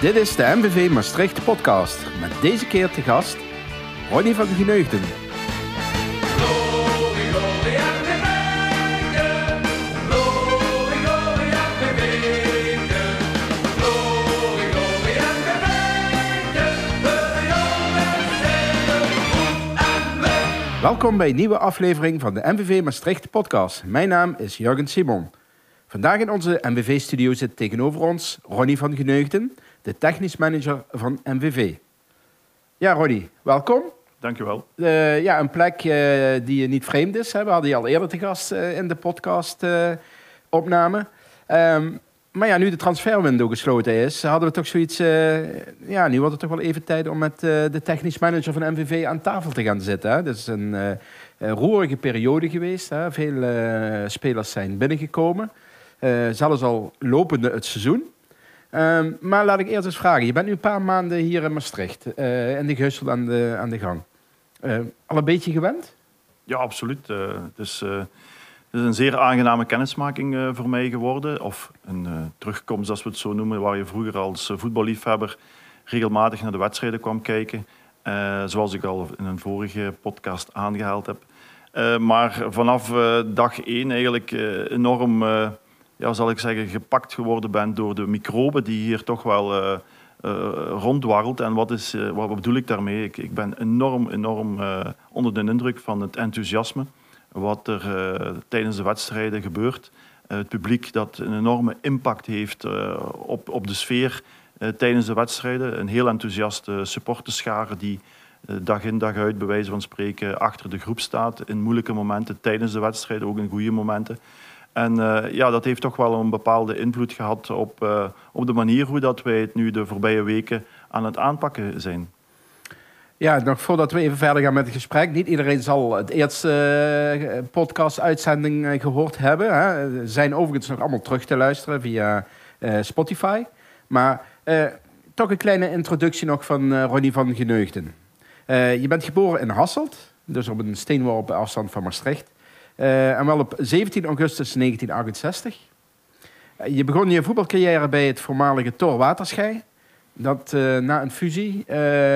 Dit is de MVV Maastricht podcast. Met deze keer te gast Ronnie van Geneugden. Welkom bij een nieuwe aflevering van de MVV Maastricht podcast. Mijn naam is Jurgen Simon. Vandaag in onze MVV-studio zit tegenover ons Ronnie van Geneugden, de technisch manager van MVV. Ja, Ronnie, welkom. Dankjewel. Uh, ja, een plek uh, die je niet vreemd is. Hè? We hadden je al eerder te gast uh, in de podcast-opname. Um, maar ja, nu de transferwindow gesloten is, hadden we toch zoiets... ja, nu wordt het toch wel even tijd om met de technisch manager van MVV aan tafel te gaan zitten. Hè? Dat is een roerige periode geweest. Hè? Veel spelers zijn binnengekomen. zelfs al lopende het seizoen. Um, maar laat ik eerst eens vragen. Je bent nu een paar maanden hier in Maastricht. Uh, in de Geusel aan de, aan de gang. Uh, al een beetje gewend? Ja, absoluut. Uh, het, is, het, is, een zeer aangename kennismaking voor mij geworden. Of een terugkomst, als we het zo noemen. Waar je vroeger als voetballiefhebber regelmatig naar de wedstrijden kwam kijken. zoals ik al in een vorige podcast aangehaald heb. maar vanaf dag één eigenlijk enorm ja, zal ik zeggen, gepakt geworden ben door de microben die hier toch wel uh, uh, rondwarrelt. En wat, is, uh, wat bedoel ik daarmee? Ik, ik ben enorm, enorm onder de indruk van het enthousiasme wat er tijdens de wedstrijden gebeurt. het publiek dat een enorme impact heeft op, op de sfeer tijdens de wedstrijden. Een heel enthousiaste supporterschare die dag in dag uit, bij wijze van spreken, achter de groep staat. In moeilijke momenten, tijdens de wedstrijden, ook in goede momenten. En uh, ja, dat heeft toch wel een bepaalde invloed gehad op, uh, op de manier hoe dat wij het nu de voorbije weken aan het aanpakken zijn. Ja, nog voordat we even verder gaan met het gesprek. Niet iedereen zal het eerste uh, podcast-uitzending gehoord hebben. Hè. Zijn overigens nog allemaal terug te luisteren via Spotify. Maar toch een kleine introductie nog van Ronnie van Geneugden. je bent geboren in Hasselt, dus op een steenworp afstand van Maastricht. Uh, en wel op 17 augustus 1968. Uh, je begon je voetbalcarrière bij het voormalige Tor Waterschei. Dat uh, na een fusie.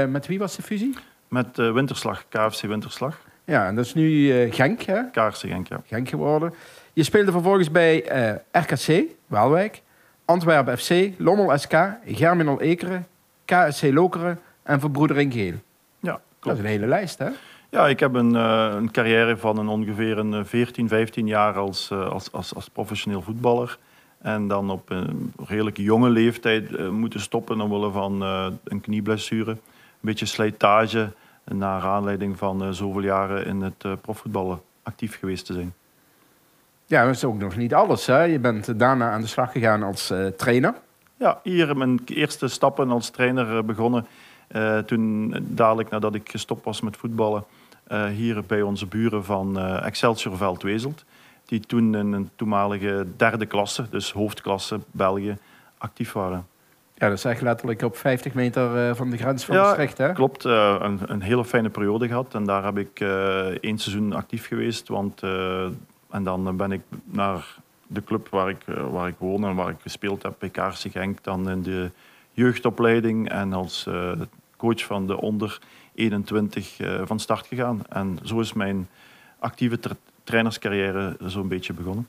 met wie was de fusie? Met Winterslag, KFC Winterslag. Ja, en dat is nu Genk, hè? KFC Genk, ja. Genk geworden. Je speelde vervolgens bij RKC, Waalwijk, Antwerpen FC, Lommel SK, Germinal Ekeren, KSC Lokeren en Verbroedering Geel. Ja, klopt. Dat is een hele lijst, hè? Ja, ik heb een, uh, een carrière van een ongeveer een 14, 15 jaar als, uh, als, als, als, professioneel voetballer. En dan op een redelijk jonge leeftijd uh, moeten stoppen omwille van een knieblessure. Een beetje slijtage naar aanleiding van zoveel jaren in het profvoetballen actief geweest te zijn. Ja, dat is ook nog niet alles. Hè? Je bent daarna aan de slag gegaan als trainer. Ja, hier mijn eerste stappen als trainer begonnen. toen dadelijk nadat ik gestopt was met voetballen hier bij onze buren van uh, Excelsior Veldwezelt. Die toen in een toenmalige derde klasse, dus hoofdklasse België, actief waren. Ja, dat is echt letterlijk op 50 meter uh, van de grens van ja, Maastricht, hè? klopt. Een, een, hele fijne periode gehad. En daar heb ik één seizoen actief geweest. Want, en dan ben ik naar de club waar ik, waar ik woon en waar ik gespeeld heb, bij Kaarsen Genk, dan in de jeugdopleiding en als coach van de onder 21 uh, van start gegaan. En zo is mijn actieve tra trainerscarrière zo'n beetje begonnen.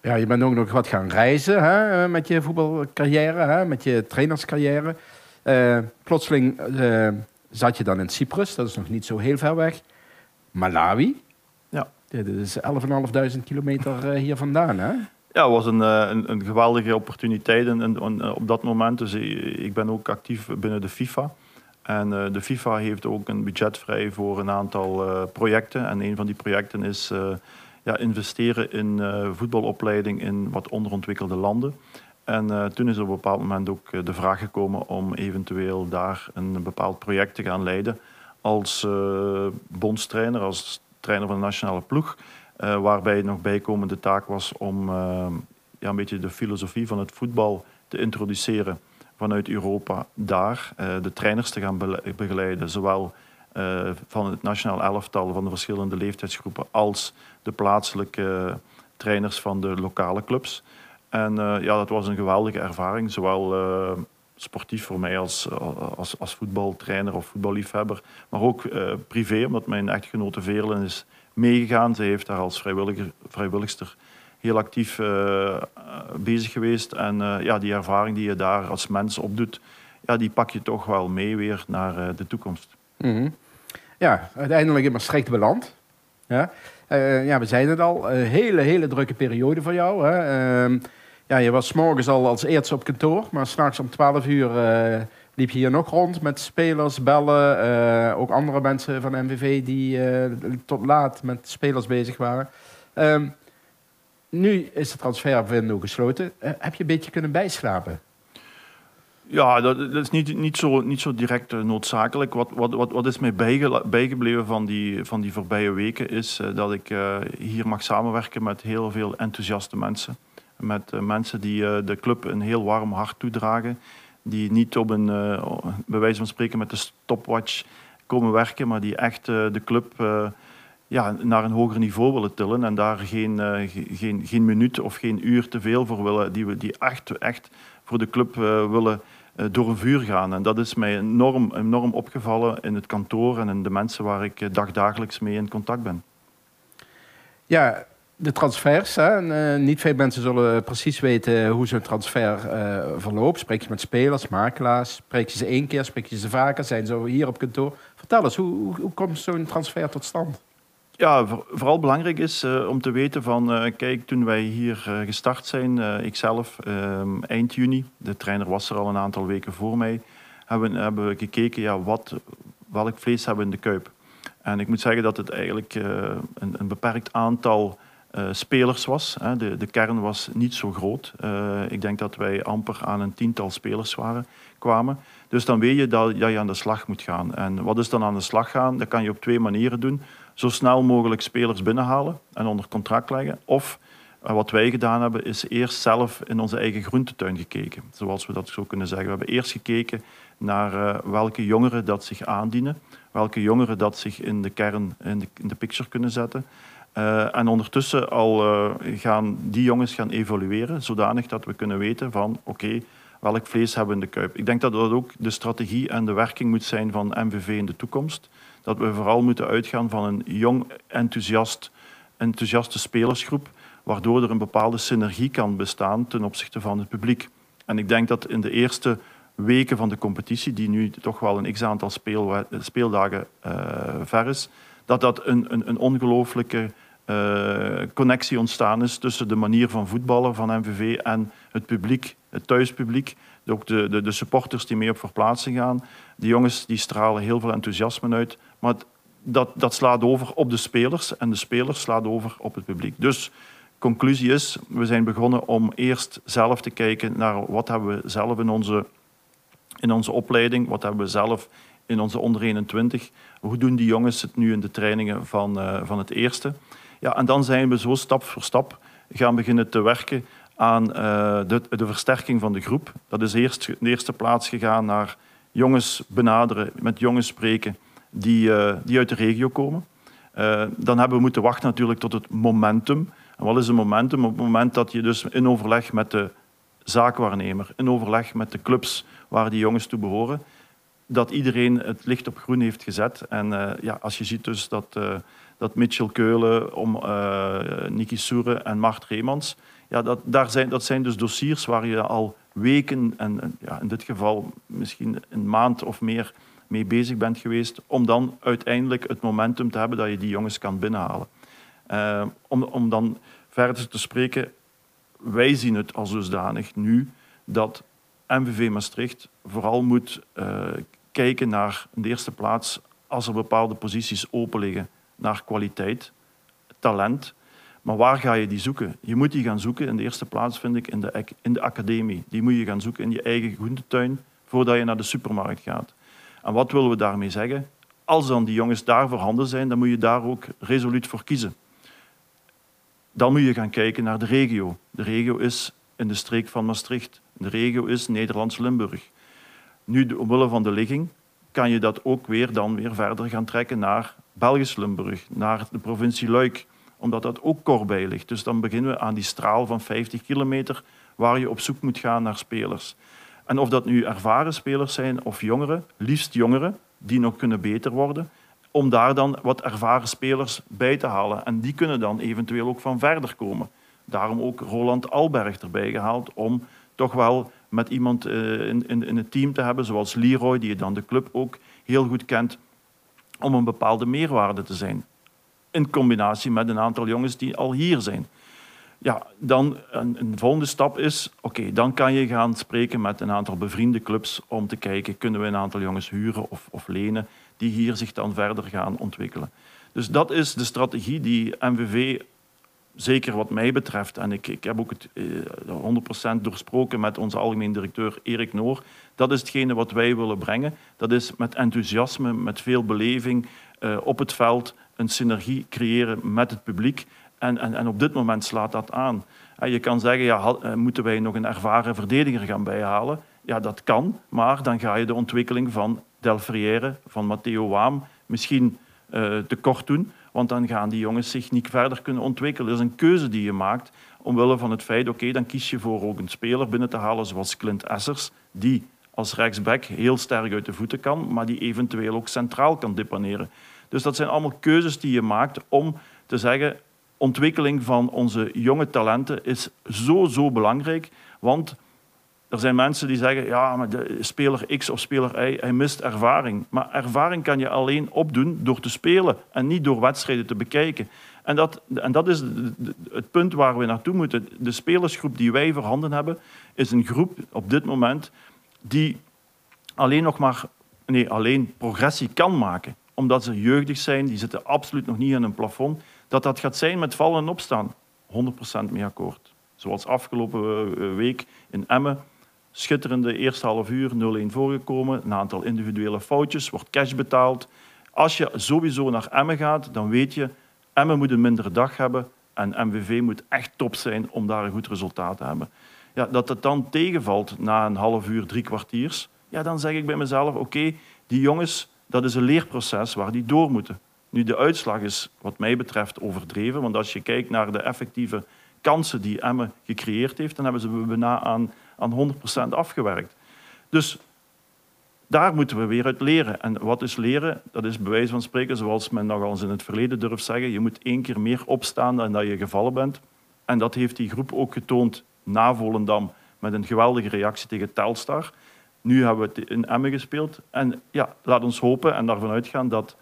Ja, je bent ook nog wat gaan reizen hè, met je voetbalcarrière, hè, met je trainerscarrière. Uh, plotseling uh, zat je dan in Cyprus, dat is nog niet zo heel ver weg. Malawi. Ja. Dit is 11.500 kilometer hier vandaan, hè? Ja, het was een, een, een geweldige opportuniteit en, en, op dat moment. Dus ik ben ook actief binnen de FIFA. En uh, de FIFA heeft ook een budget vrij voor een aantal uh, projecten. En een van die projecten is uh, ja, investeren in voetbalopleiding in wat onderontwikkelde landen. En toen is op een bepaald moment ook de vraag gekomen om eventueel daar een bepaald project te gaan leiden als bondstrainer, als trainer van de nationale ploeg. waarbij nog bijkomende taak was om ja, een beetje de filosofie van het voetbal te introduceren vanuit Europa daar uh, de trainers te gaan begeleiden. Zowel uh, van het nationaal elftal van de verschillende leeftijdsgroepen als de plaatselijke trainers van de lokale clubs. En uh, ja, dat was een geweldige ervaring. Zowel sportief voor mij als, als, als voetbaltrainer of voetballiefhebber, maar ook privé, omdat mijn echtgenote Veerlen is meegegaan. Ze heeft daar als vrijwilliger, vrijwilligster heel actief uh, bezig geweest. En uh, ja, die ervaring die je daar als mens opdoet, ja, die pak je toch wel mee weer naar de toekomst. -hmm. Ja, uiteindelijk in Maastricht beland. Ja, ja we zeiden het al, een hele, hele drukke periode voor jou. Hè? Ehm, ja, je was morgens al als eerste op kantoor, maar straks om 12 uur liep je hier nog rond met spelers, bellen. ook andere mensen van MVV die tot laat met spelers bezig waren. Nu is de transferwindow gesloten. Uh, heb je een beetje kunnen bijslapen? Ja, dat, is niet, niet, zo, niet zo direct uh, noodzakelijk. Wat, wat, wat, wat is mij bijge, bijgebleven van die, van die voorbije weken is uh, dat ik hier mag samenwerken met heel veel enthousiaste mensen. Met mensen die de club een heel warm hart toedragen. Die niet op een, bij wijze van spreken met de stopwatch komen werken, maar die echt de club ja, naar een hoger niveau willen tillen en daar geen, uh, geen, geen minuut of geen uur te veel voor willen, die, we, die echt, echt voor de club uh, willen uh, door een vuur gaan. En dat is mij enorm, enorm opgevallen in het kantoor en in de mensen waar ik dagdagelijks mee in contact ben. Ja, de transfers. Hè? niet veel mensen zullen precies weten hoe zo'n transfer verloopt. Spreek je met spelers, makelaars? Spreek je ze één keer, spreek je ze vaker? Zijn ze hier op kantoor? Vertel eens, hoe, hoe, hoe komt zo'n transfer tot stand? Ja, vooral belangrijk is uh, om te weten van, uh, kijk, toen wij hier uh, gestart zijn, ikzelf, ehm, eind juni, de trainer was er al een aantal weken voor mij, hebben, hebben we gekeken, ja, wat, welk vlees hebben we in de kuip. En ik moet zeggen dat het eigenlijk een, een, beperkt aantal spelers was. Hè. De, de kern was niet zo groot. ik denk dat wij amper aan een tiental spelers waren, kwamen. Dus dan weet je dat, dat je aan de slag moet gaan. En wat is dan aan de slag gaan? Dat kan je op twee manieren doen zo snel mogelijk spelers binnenhalen en onder contract leggen. Of uh, wat wij gedaan hebben, is eerst zelf in onze eigen groentetuin gekeken. Zoals we dat zo kunnen zeggen. We hebben eerst gekeken naar uh, welke jongeren dat zich aandienen. Welke jongeren dat zich in de kern, in de, in de picture kunnen zetten. Uh, en ondertussen al gaan die jongens gaan evalueren, zodanig dat we kunnen weten van oké, welk vlees hebben we in de kuip. Ik denk dat dat ook de strategie en de werking moet zijn van MVV in de toekomst dat we vooral moeten uitgaan van een jong, enthousiast, enthousiaste spelersgroep, waardoor er een bepaalde synergie kan bestaan ten opzichte van het publiek. En ik denk dat in de eerste weken van de competitie, die nu toch wel een x-aantal speel, speeldagen uh, ver is, dat dat een, een, een ongelooflijke uh, connectie ontstaan is tussen de manier van voetballen van MVV en het publiek, het thuispubliek ook de, de, de, supporters die mee op verplaatsing gaan. Die jongens die stralen heel veel enthousiasme uit. Maar dat, dat slaat over op de spelers en de spelers slaat over op het publiek. Dus conclusie is, we zijn begonnen om eerst zelf te kijken naar wat hebben we zelf in onze, in onze opleiding, wat hebben we zelf in onze onder 21. Hoe doen die jongens het nu in de trainingen van, uh, van het eerste? Ja, en dan zijn we zo stap voor stap gaan beginnen te werken aan uh, de, de, versterking van de groep. Dat is eerst in de eerste plaats gegaan naar jongens benaderen, met jongens spreken die, uh, die uit de regio komen. Uh, dan hebben we moeten wachten natuurlijk tot het momentum. En wat is een momentum? Op het moment dat je dus in overleg met de zaakwaarnemer, in overleg met de clubs waar die jongens toe behoren, dat iedereen het licht op groen heeft gezet. En ja, als je ziet dus dat, dat Mitchell Keulen, om, Niki Soeren en Mart Reemans ja, dat, daar zijn, dat zijn dus dossiers waar je al weken en ja, in dit geval misschien een maand of meer mee bezig bent geweest, om dan uiteindelijk het momentum te hebben dat je die jongens kan binnenhalen. Uh, om, om dan verder te spreken, wij zien het als dusdanig nu dat MVV Maastricht vooral moet uh, kijken naar in de eerste plaats, als er bepaalde posities open liggen, naar kwaliteit, talent maar waar ga je die zoeken? Je moet die gaan zoeken in de eerste plaats, vind ik, in de, in de academie. Die moet je gaan zoeken in je eigen groentetuin voordat je naar de supermarkt gaat. En wat willen we daarmee zeggen? Als dan die jongens daar voorhanden zijn, dan moet je daar ook resoluut voor kiezen. Dan moet je gaan kijken naar de regio. De regio is in de streek van Maastricht. De regio is Nederlands-Limburg. Nu, omwille van de ligging, kan je dat ook weer dan weer verder gaan trekken naar Belgisch-Limburg, naar de provincie Luik omdat dat ook kort bij ligt. Dus dan beginnen we aan die straal van 50 kilometer waar je op zoek moet gaan naar spelers. En of dat nu ervaren spelers zijn of jongeren, liefst jongeren, die nog kunnen beter worden, om daar dan wat ervaren spelers bij te halen. En die kunnen dan eventueel ook van verder komen. Daarom ook Roland Alberg erbij gehaald om toch wel met iemand eh, in, in, in het team te hebben, zoals Leroy, die je dan de club ook heel goed kent, om een bepaalde meerwaarde te zijn. In combinatie met een aantal jongens die al hier zijn. Ja, dan een, een volgende stap is, oké, dan kan je gaan spreken met een aantal bevriende clubs om te kijken, kunnen we een aantal jongens huren of, of lenen die hier zich dan verder gaan ontwikkelen. Dus dat is de strategie die MVV, zeker wat mij betreft, en ik, ik heb ook het eh, 100% doorsproken met onze algemeen directeur Erik Noor, dat is hetgene wat wij willen brengen. Dat is met enthousiasme, met veel beleving uh, op het veld een synergie creëren met het publiek. En, en, en op dit moment slaat dat aan. En je kan zeggen, ja, eh, moeten wij nog een ervaren verdediger gaan bijhalen? Ja, dat kan, maar dan ga je de ontwikkeling van Del Friere, van Matteo Waam misschien uh, tekort doen. Want dan gaan die jongens zich niet verder kunnen ontwikkelen. Dat is een keuze die je maakt omwille van het feit, oké, dan kies je voor ook een speler binnen te halen zoals Clint Essers, die als rechtsback heel sterk uit de voeten kan, maar die eventueel ook centraal kan deponeren. Dus dat zijn allemaal keuzes die je maakt om te zeggen, ontwikkeling van onze jonge talenten is zo, zo belangrijk, want er zijn mensen die zeggen, ja, maar speler X of speler Y, hij mist ervaring. Maar ervaring kan je alleen opdoen door te spelen en niet door wedstrijden te bekijken. En dat, en dat is het punt waar we naartoe moeten. De spelersgroep die wij voorhanden hebben, is een groep op dit moment die alleen nog maar nee, alleen progressie kan maken. Omdat ze jeugdig zijn, die zitten absoluut nog niet aan een plafond. Dat dat gaat zijn met vallen en opstaan, 100% mee akkoord. Zoals afgelopen eh, week in Emmen schitterende eerste half uur 0-1 voorgekomen. Een aantal individuele foutjes, wordt cash betaald. Als je sowieso naar Emmen gaat, dan weet je, Emmen moet een mindere dag hebben en MVV moet echt top zijn om daar een goed resultaat te hebben. Ja, dat het dan tegenvalt na een half uur, drie kwartiers, ja, dan zeg ik bij mezelf, oké, die jongens, dat is een leerproces waar die door moeten. Nu, de uitslag is wat mij betreft overdreven, want als je kijkt naar de effectieve kansen die Emmen gecreëerd heeft, dan hebben ze bijna aan aan 100% afgewerkt. Dus daar moeten we weer uit leren. En wat is leren? Dat is bij wijze van spreken, zoals men nog eens in het verleden durft zeggen, je moet één keer meer opstaan dan dat je gevallen bent. En dat heeft die groep ook getoond na Volendam met een geweldige reactie tegen Telstar. Nu hebben we het in Emmen gespeeld. En ja, laat ons hopen en daarvan uitgaan dat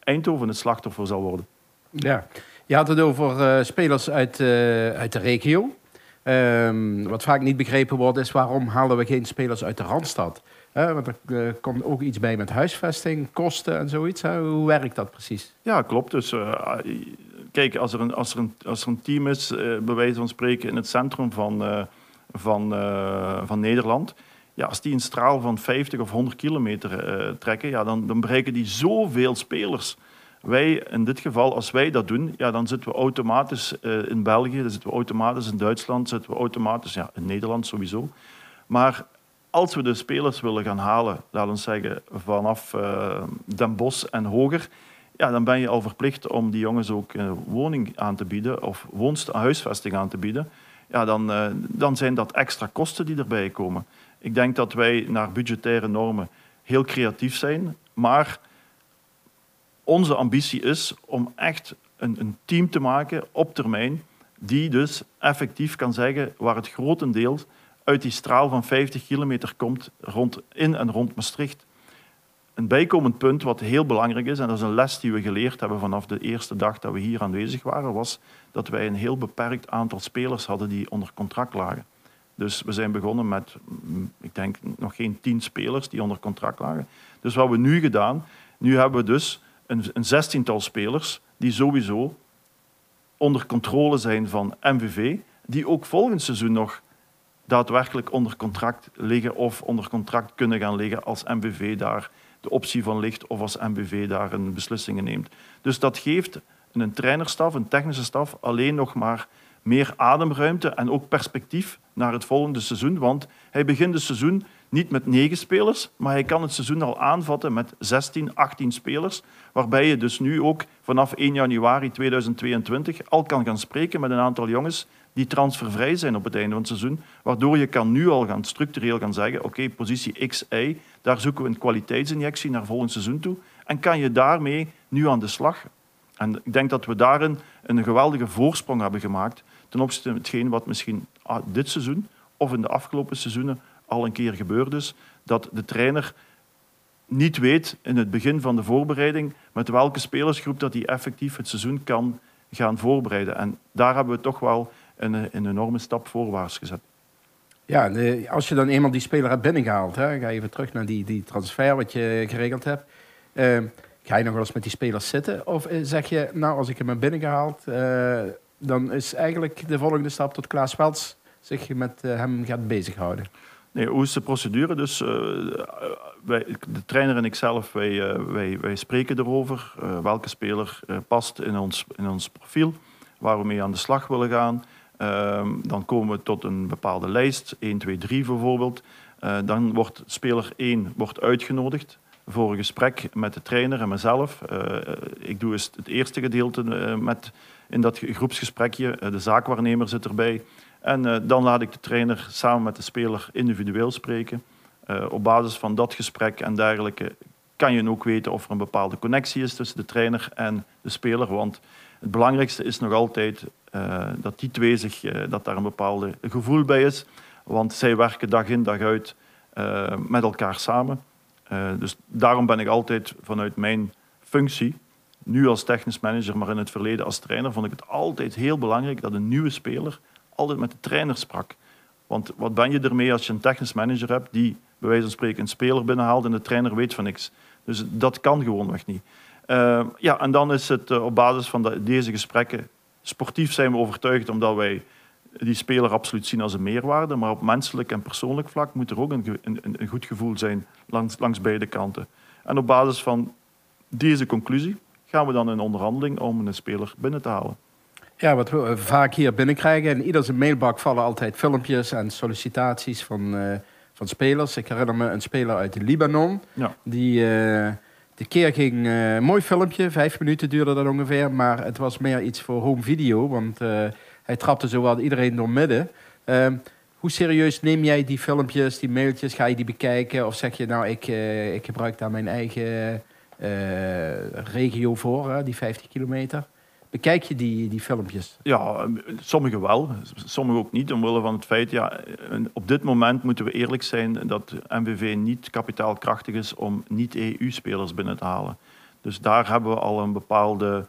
Eindhoven het slachtoffer zal worden. Ja, je had het over uh, spelers uit, uh, uit de regio. Um, wat vaak niet begrepen wordt is waarom halen we geen spelers uit de Randstad? Want er uh, komt ook iets bij met huisvesting, kosten en zoiets. Hoe werkt dat precies? Ja, klopt. Dus kijk, als er een, als er een, als er een team is, bij wijze van spreken in het centrum van, van, van Nederland. Ja, als die een straal van 50 of 100 kilometer trekken, ja, dan, dan bereiken die zoveel spelers. Wij, in dit geval, als wij dat doen, ja, dan zitten we automatisch uh, in België, dan zitten we automatisch in Duitsland, zitten we automatisch ja, in Nederland sowieso. Maar als we de spelers willen gaan halen, laten zeggen vanaf uh, Den Bosch en hoger, ja, dan ben je al verplicht om die jongens ook een woning aan te bieden of woonst huisvesting aan te bieden. Ja, dan, uh, dan zijn dat extra kosten die erbij komen. Ik denk dat wij naar budgettaire normen heel creatief zijn, maar onze ambitie is om echt een, een, team te maken op termijn die dus effectief kan zeggen waar het grotendeel uit die straal van 50 kilometer komt rond, in en rond Maastricht. Een bijkomend punt wat heel belangrijk is, en dat is een les die we geleerd hebben vanaf de eerste dag dat we hier aanwezig waren, was dat wij een heel beperkt aantal spelers hadden die onder contract lagen. Dus we zijn begonnen met, ik denk, nog geen tien spelers die onder contract lagen. Dus wat we nu gedaan, nu hebben we dus een, een zestiental spelers die sowieso onder controle zijn van MVV, die ook volgend seizoen nog daadwerkelijk onder contract liggen of onder contract kunnen gaan liggen als MVV daar de optie van ligt of als MVV daar een beslissingen neemt. Dus dat geeft een trainerstaf, een technische staf, alleen nog maar meer ademruimte en ook perspectief naar het volgende seizoen. Want hij begint het seizoen niet met negen spelers, maar hij kan het seizoen al aanvatten met 16, 18 spelers. Waarbij je dus nu ook vanaf 1 januari 2022 al kan gaan spreken met een aantal jongens die transfervrij zijn op het einde van het seizoen. Waardoor je kan nu al gaan structureel gaan zeggen, oké, positie X, Y, daar zoeken we een kwaliteitsinjectie naar volgend seizoen toe. En kan je daarmee nu aan de slag. En ik denk dat we daarin een geweldige voorsprong hebben gemaakt ten opzichte van hetgeen wat misschien ah, dit seizoen of in de afgelopen seizoenen al een keer gebeurd is. Dat de trainer niet weet in het begin van de voorbereiding met welke spelersgroep dat hij effectief het seizoen kan gaan voorbereiden. En daar hebben we toch wel een, een enorme stap voorwaarts gezet. Ja, als je dan eenmaal die speler hebt binnengehaald, hè, ga even terug naar die, die transfer wat je geregeld hebt. Uh, ga je nog wel eens met die spelers zitten? Of eh, zeg je, nou, als ik hem heb binnengehaald, uh, dan is eigenlijk de volgende stap tot Klaas Welts zich met uh, hem gaat bezighouden? Nee, hoe is de procedure? Dus wij, de trainer en ikzelf, wij, wij, wij spreken erover. welke speler past in ons, in ons profiel, waar we mee aan de slag willen gaan. Ehm, dan komen we tot een bepaalde lijst, 1, 2, 3 bijvoorbeeld. Uh, dan wordt speler 1 wordt uitgenodigd voor een gesprek met de trainer en mezelf. Uh, ik doe eens het eerste gedeelte met, in dat groepsgesprekje. de zaakwaarnemer zit erbij. En dan laat ik de trainer samen met de speler individueel spreken. op basis van dat gesprek en dergelijke kan je ook weten of er een bepaalde connectie is tussen de trainer en de speler. Want het belangrijkste is nog altijd uh, dat die twee zich, uh, dat daar een bepaalde gevoel bij is. Want zij werken dag in dag uit uh, met elkaar samen. dus daarom ben ik altijd vanuit mijn functie, nu als technisch manager, maar in het verleden als trainer, vond ik het altijd heel belangrijk dat een nieuwe speler altijd met de trainer sprak. Want wat ben je ermee als je een technisch manager hebt die bij wijze van spreken een speler binnenhaalt en de trainer weet van niks. Dus dat kan gewoonweg niet. Ja, en dan is het op basis van de, deze gesprekken. Sportief zijn we overtuigd omdat wij die speler absoluut zien als een meerwaarde. Maar op menselijk en persoonlijk vlak moet er ook een, een, een goed gevoel zijn langs, langs beide kanten. En op basis van deze conclusie gaan we dan in onderhandeling om een speler binnen te halen. Ja, wat we vaak hier binnenkrijgen. In iedere mailbak vallen altijd filmpjes en sollicitaties van, uh, van spelers. Ik herinner me een speler uit Libanon. Ja. Die uh, de keer ging een uh, mooi filmpje, vijf minuten duurde dat ongeveer. Maar het was meer iets voor home video, want uh, hij trapte zowel iedereen door midden. Uh, hoe serieus neem jij die filmpjes, die mailtjes? Ga je die bekijken? Of zeg je nou, ik, uh, ik gebruik daar mijn eigen regio voor, die 50 kilometer? Bekijk je die, die filmpjes? Ja, sommige wel, sommige ook niet. Omwille van het feit, ja, op dit moment moeten we eerlijk zijn dat MVV niet kapitaalkrachtig is om niet-EU-spelers binnen te halen. Dus daar hebben we al een bepaalde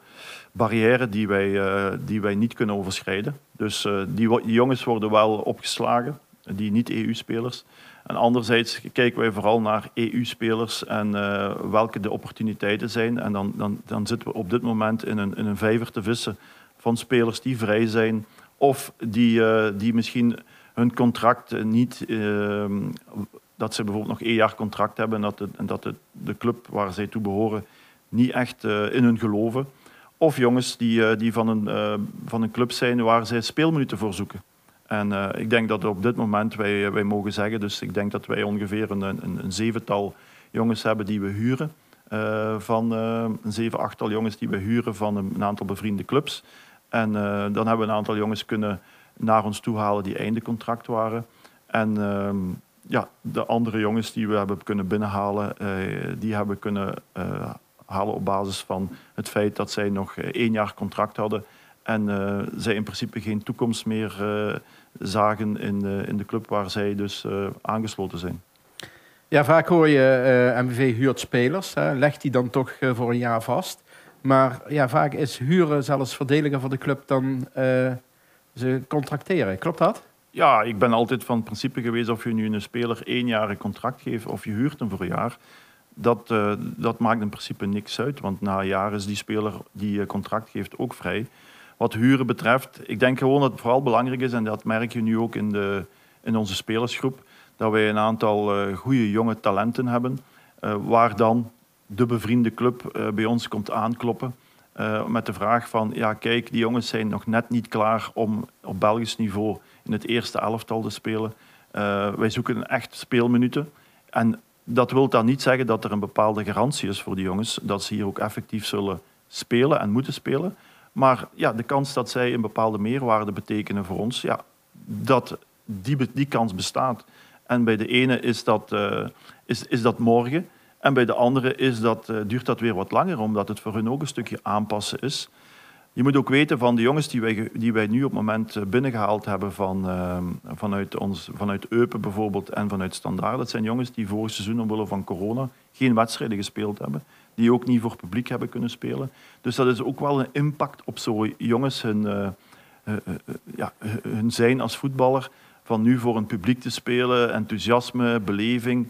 barrière die wij, uh, die wij niet kunnen overschrijden. Dus die, die jongens worden wel opgeslagen, die niet-EU-spelers. En anderzijds kijken wij vooral naar EU-spelers en uh, welke de opportuniteiten zijn. En dan, dan, dan zitten we op dit moment in een, in een vijver te vissen van spelers die vrij zijn of die, uh, die misschien hun contract niet, uh, dat ze bijvoorbeeld nog één jaar contract hebben en dat, de, en dat de, de club waar zij toe behoren niet echt in hun geloven. Of jongens die, die van, een, van een club zijn waar zij speelminuten voor zoeken. En uh, ik denk dat op dit moment wij, wij mogen zeggen, dus ik denk dat wij ongeveer een, een, een zevental jongens hebben die we huren. Uh, van een zeven, achttal jongens die we huren van een, een aantal bevriende clubs. En dan hebben we een aantal jongens kunnen naar ons toe halen die einde contract waren. En ehm, ja, de andere jongens die we hebben kunnen binnenhalen, die hebben we kunnen halen op basis van het feit dat zij nog één jaar contract hadden. En zij in principe geen toekomst meer zagen in de, in de club waar zij dus uh, aangesloten zijn. Ja, vaak hoor je uh, MVV huurt spelers. Hè. Legt die dan toch uh, voor een jaar vast. Maar ja, vaak is huren zelfs verdeliger voor de club dan ze contracteren. Klopt dat? Ja, ik ben altijd van het principe geweest of je nu een speler één jaar een contract geeft of je huurt hem voor een jaar. Dat, dat maakt in principe niks uit, want na een jaar is die speler die contract geeft ook vrij. Wat huren betreft, ik denk gewoon dat het vooral belangrijk is, en dat merk je nu ook in, de, in onze spelersgroep, dat wij een aantal uh, goede jonge talenten hebben, uh, waar dan de bevriende club uh, bij ons komt aankloppen met de vraag van, ja kijk, die jongens zijn nog net niet klaar om op Belgisch niveau in het eerste elftal te spelen. Wij zoeken echt speelminuten. En dat wil dan niet zeggen dat er een bepaalde garantie is voor die jongens, dat ze hier ook effectief zullen spelen en moeten spelen. Maar ja, de kans dat zij een bepaalde meerwaarde betekenen voor ons, ja, dat, die, die kans bestaat. En bij de ene is dat, uh, is, is dat morgen. En bij de andere is dat, uh, duurt dat weer wat langer, omdat het voor hun ook een stukje aanpassen is. Je moet ook weten van de jongens die wij, die wij nu op het moment eh, binnengehaald hebben van, uh, vanuit, ons, vanuit Eupen bijvoorbeeld en vanuit Standaard. Dat zijn jongens die vorig seizoen omwille van corona geen wedstrijden gespeeld hebben. Die ook niet voor publiek hebben kunnen spelen. Dus dat is ook wel een impact op zo'n jongens hun, uh, ja, hun zijn als voetballer. Van nu voor een publiek te spelen, enthousiasme, beleving.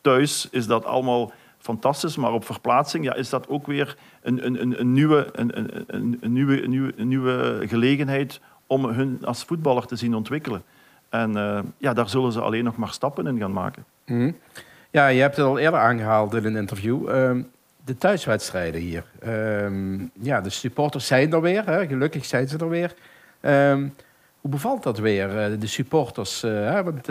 Thuis is dat allemaal fantastisch, maar op verplaatsing ja, is dat ook weer een, een, een, nieuwe, een, nieuwe, nieuwe, nieuwe gelegenheid om hun als voetballer te zien ontwikkelen. En ja, daar zullen ze alleen nog maar stappen in gaan maken. Mm. Ja, je hebt het al eerder aangehaald in een interview. Uh, de thuiswedstrijden hier. Uh, ja, de supporters zijn er weer. Hè? Gelukkig zijn ze er weer. Ehm, hoe bevalt dat weer, eh, de supporters? Hè? Want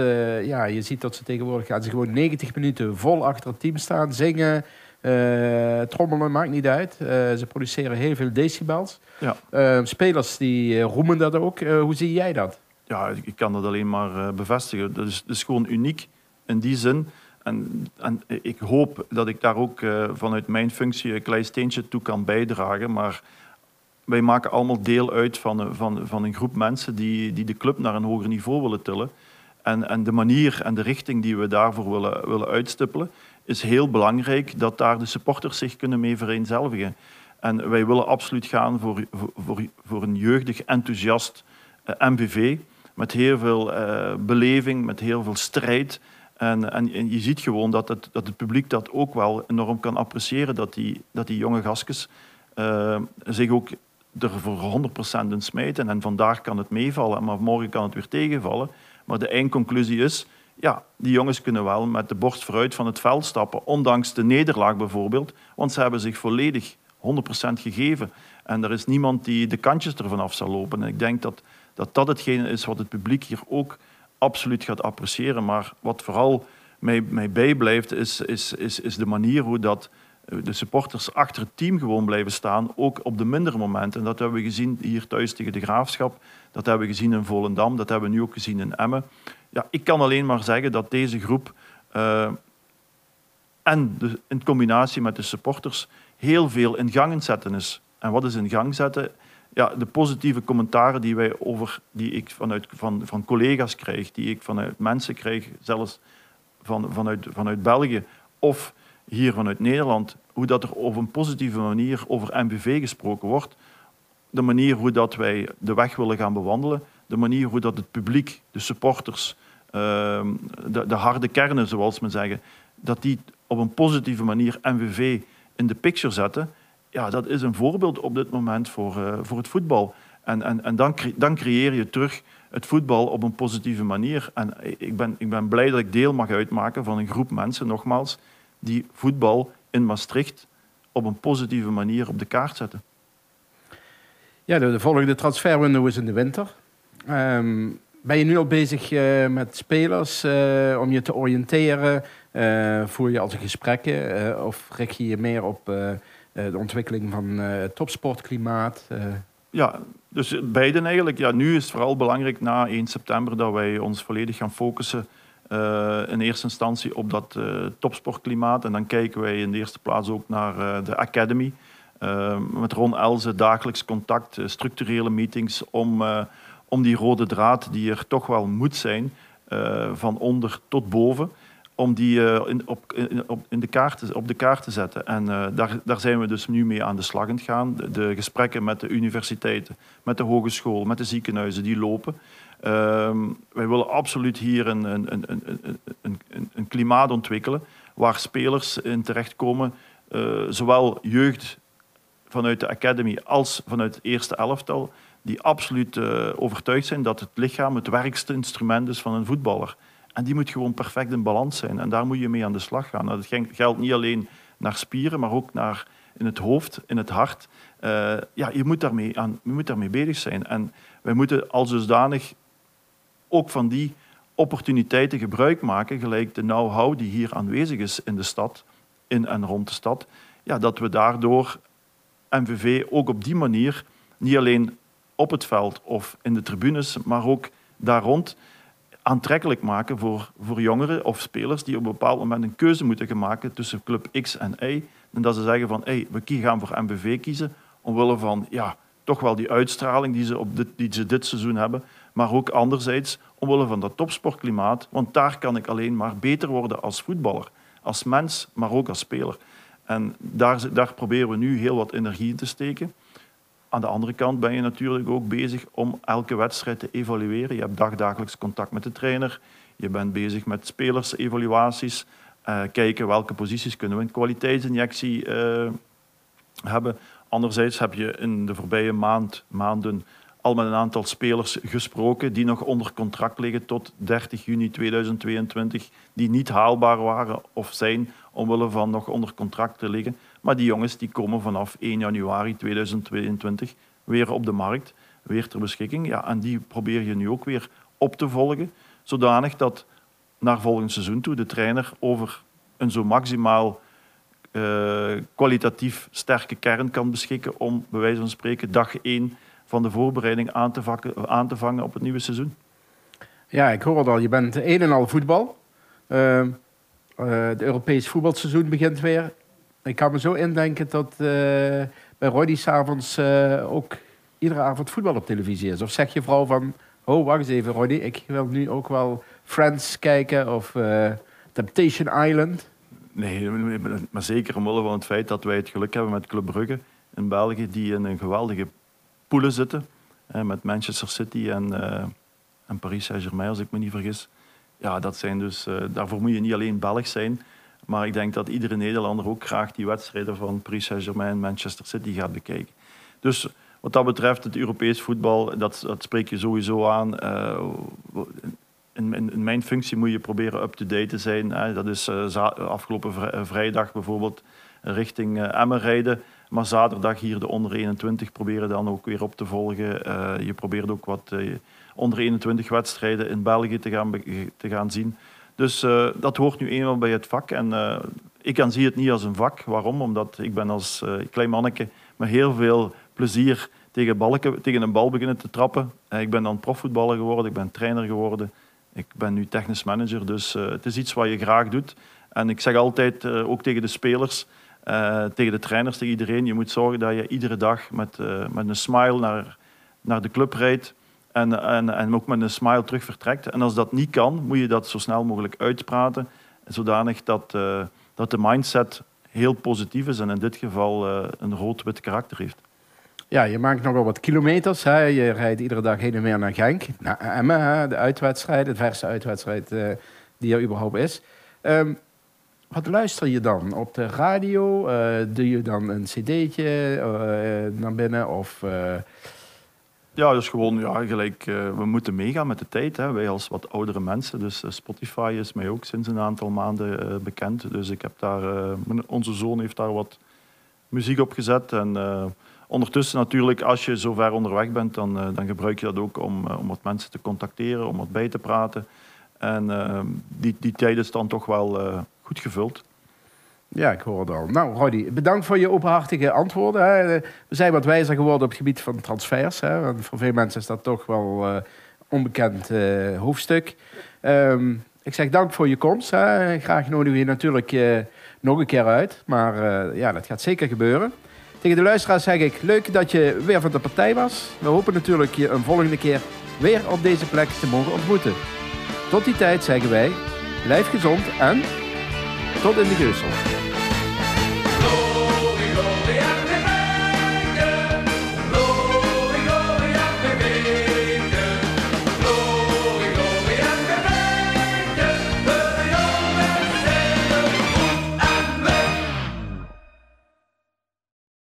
ja, je ziet dat ze tegenwoordig gaan ze gewoon 90 minuten vol achter het team staan, zingen, uh, trommelen, maakt niet uit. Uh, ze produceren heel veel decibels. Ja. Uh, spelers die roemen dat ook. hoe zie jij dat? Ja, ik kan dat alleen maar bevestigen. Dat is, dat is gewoon uniek in die zin. En, en ik hoop dat ik daar ook vanuit mijn functie een klein steentje toe kan bijdragen. Maar wij maken allemaal deel uit van, van, van een groep mensen die, die de club naar een hoger niveau willen tillen. En, en de manier en de richting die we daarvoor willen, willen uitstippelen, is heel belangrijk dat daar de supporters zich kunnen mee vereenzelvigen. En wij willen absoluut gaan voor, voor, voor een jeugdig, enthousiast eh, MVV. Met heel veel uh, beleving, met heel veel strijd. En, en, je ziet gewoon dat het, dat het publiek dat ook wel enorm kan appreciëren. Dat die, dat die jonge gastjes uh, zich ook er voor 100% in smijten. En vandaag kan het meevallen, maar morgen kan het weer tegenvallen. Maar de eindconclusie is, ja, die jongens kunnen wel met de borst vooruit van het veld stappen, ondanks de nederlaag bijvoorbeeld, want ze hebben zich volledig 100% gegeven. En er is niemand die de kantjes ervan af zal lopen. En ik denk dat dat, dat hetgene is wat het publiek hier ook absoluut gaat appreciëren. Maar wat vooral mij, mij bijblijft, is, is, is, is de manier hoe dat de supporters achter het team gewoon blijven staan, ook op de mindere momenten. En dat hebben we gezien hier thuis tegen de Graafschap, dat hebben we gezien in Volendam, dat hebben we nu ook gezien in Emmen. Ja, ik kan alleen maar zeggen dat deze groep uh, en de, in combinatie met de supporters heel veel in gang zetten is. En wat is in gang zetten? Ja, de positieve commentaren die, wij over, die ik vanuit, van, van collega's krijg, die ik vanuit mensen krijg, zelfs van, vanuit, vanuit België of hier vanuit Nederland, hoe dat er op een positieve manier over MVV gesproken wordt, de manier hoe dat wij de weg willen gaan bewandelen, de manier hoe dat het publiek, de supporters, ehm, de, de harde kernen, zoals men zeggen, dat die op een positieve manier MVV in de picture zetten, ja, dat is een voorbeeld op dit moment voor, uh, voor het voetbal. En, en, en dan, dan creëer je terug het voetbal op een positieve manier. En ik ben, ik ben blij dat ik deel mag uitmaken van een groep mensen, nogmaals, die voetbal in Maastricht op een positieve manier op de kaart zetten. Ja, de, volgende transferwindow is in de winter. Um, ben je nu al bezig uh, met spelers uh, om je te oriënteren? Uh, voer je al gesprekken of richt je je meer op de ontwikkeling van het topsportklimaat? Ja, dus beiden eigenlijk. Ja, nu is het vooral belangrijk na 1 september dat wij ons volledig gaan focussen in eerste instantie op dat topsportklimaat. En dan kijken wij in de eerste plaats ook naar de Academy. met Ron Elze dagelijks contact, structurele meetings om, om die rode draad die er toch wel moet zijn, van onder tot boven, om die in, op, in, op, in de kaart, op de kaart te zetten. En daar, daar zijn we dus nu mee aan de slag aan gaan. De, gesprekken met de universiteiten, met de hogeschool, met de ziekenhuizen, die lopen. Um, wij willen absoluut hier een, een, een, een, een, klimaat ontwikkelen waar spelers in terechtkomen, uh, zowel jeugd vanuit de academy als vanuit het eerste elftal, die absoluut overtuigd zijn dat het lichaam het werkste instrument is van een voetballer. En die moet gewoon perfect in balans zijn. En daar moet je mee aan de slag gaan. Nou, dat geldt niet alleen naar spieren, maar ook naar in het hoofd, in het hart. Uh, ja, je moet, daarmee aan, je moet daarmee bezig zijn. En wij moeten als dusdanig ook van die opportuniteiten gebruik maken, gelijk de know-how die hier aanwezig is in de stad, in en rond de stad, ja, dat we daardoor MVV ook op die manier niet alleen op het veld of in de tribunes, maar ook daar rond aantrekkelijk maken voor, voor jongeren of spelers die op een bepaald moment een keuze moeten gaan maken tussen club X en Y. En dat ze zeggen van, hey, we gaan voor MVV kiezen, omwille van ja, toch wel die uitstraling die ze, op dit, die ze dit seizoen hebben, maar ook anderzijds omwille van dat topsportklimaat, want daar kan ik alleen maar beter worden als voetballer, als mens, maar ook als speler. En daar, daar proberen we nu heel wat energie in te steken. Aan de andere kant ben je natuurlijk ook bezig om elke wedstrijd te evalueren. Je hebt dagdagelijks contact met de trainer. Je bent bezig met spelersevaluaties. Uh, kijken welke posities kunnen we een kwaliteitsinjectie uh, hebben. Anderzijds heb je in de voorbije maand, maanden al met een aantal spelers gesproken die nog onder contract liggen tot 30 juni 2022, die niet haalbaar waren of zijn omwille van nog onder contract te liggen. Maar die jongens die komen vanaf 1 januari 2022 weer op de markt, weer ter beschikking. Ja, en die probeer je nu ook weer op te volgen, zodanig dat naar volgend seizoen toe de trainer over een zo maximaal uh, kwalitatief sterke kern kan beschikken om bij wijze van spreken dag 1 van de voorbereiding aan te, vakken, aan te vangen op het nieuwe seizoen. Ja, ik hoor het al. Je bent een en al voetbal. Uh, uh, het Europees voetbalseizoen begint weer. Ik kan me zo indenken dat uh, bij Roddy s'avonds uh, ook iedere avond voetbal op televisie is. Of zeg je vrouw van, oh wacht eens even Roddy, ik wil nu ook wel Friends kijken of uh, Temptation Island. Nee, maar zeker omwille van het feit dat wij het geluk hebben met Club Brugge in België, die in een geweldige poelen zitten. met Manchester City en, en Paris Saint-Germain, als ik me niet vergis. Ja, dat zijn dus, daarvoor moet je niet alleen Belg zijn. Maar ik denk dat iedere Nederlander ook graag die wedstrijden van Paris Saint-Germain en Manchester City gaat bekijken. Dus wat dat betreft, het Europees voetbal, dat, dat spreek je sowieso aan. Uh, in, in, mijn functie moet je proberen up-to-date te zijn. Hè. Dat is afgelopen vrijdag bijvoorbeeld richting Emmen rijden. Maar zaterdag hier de onder 21 proberen dan ook weer op te volgen. Uh, je probeert ook wat uh, onder 21 wedstrijden in België te gaan, te gaan zien. Dus uh, dat hoort nu eenmaal bij het vak. En ik zie het niet als een vak. Waarom? Omdat ik ben als klein manneke met heel veel plezier tegen, balken, tegen een bal beginnen te trappen. ik ben dan profvoetballer geworden, ik ben trainer geworden. Ik ben nu technisch manager, dus het is iets wat je graag doet. En ik zeg altijd, ook tegen de spelers, uh, tegen de trainers, tegen iedereen. Je moet zorgen dat je iedere dag met, uh, met een smile naar, naar de club rijdt. En, en, en ook met een smile terug vertrekt. En als dat niet kan, moet je dat zo snel mogelijk uitpraten. Zodanig dat, uh, dat de mindset heel positief is en in dit geval een rood-wit karakter heeft. Ja, je maakt nogal wat kilometers. Hè. Je rijdt iedere dag heen en weer naar Genk. Naar Emmen, de uitwedstrijd, de verse uitwedstrijd die er überhaupt is. Um, wat luister je dan? Op de radio? Uh, doe je dan een cd'tje naar binnen? Of. Ja, dus gewoon ja, gelijk, we moeten meegaan met de tijd. Hè. Wij als wat oudere mensen. Dus Spotify is mij ook sinds een aantal maanden bekend. Dus ik heb daar, onze zoon heeft daar wat muziek op gezet. En ondertussen natuurlijk, als je zo ver onderweg bent, dan, dan gebruik je dat ook om, om wat mensen te contacteren, om wat bij te praten. En die, die tijd is dan toch wel goed gevuld. Ja, ik hoor het al. Nou, Roddy, bedankt voor je openhartige antwoorden. Hè. We zijn wat wijzer geworden op het gebied van transfers. Hè. Want voor veel mensen is dat toch wel uh, onbekend uh, hoofdstuk. Um, ik zeg dank voor je komst. Hè. Graag nodigen we je natuurlijk nog een keer uit. Maar ja, dat gaat zeker gebeuren. Tegen de luisteraars zeg ik, leuk dat je weer van de partij was. We hopen natuurlijk je een volgende keer weer op deze plek te mogen ontmoeten. Tot die tijd zeggen wij, blijf gezond en tot in de Geusel.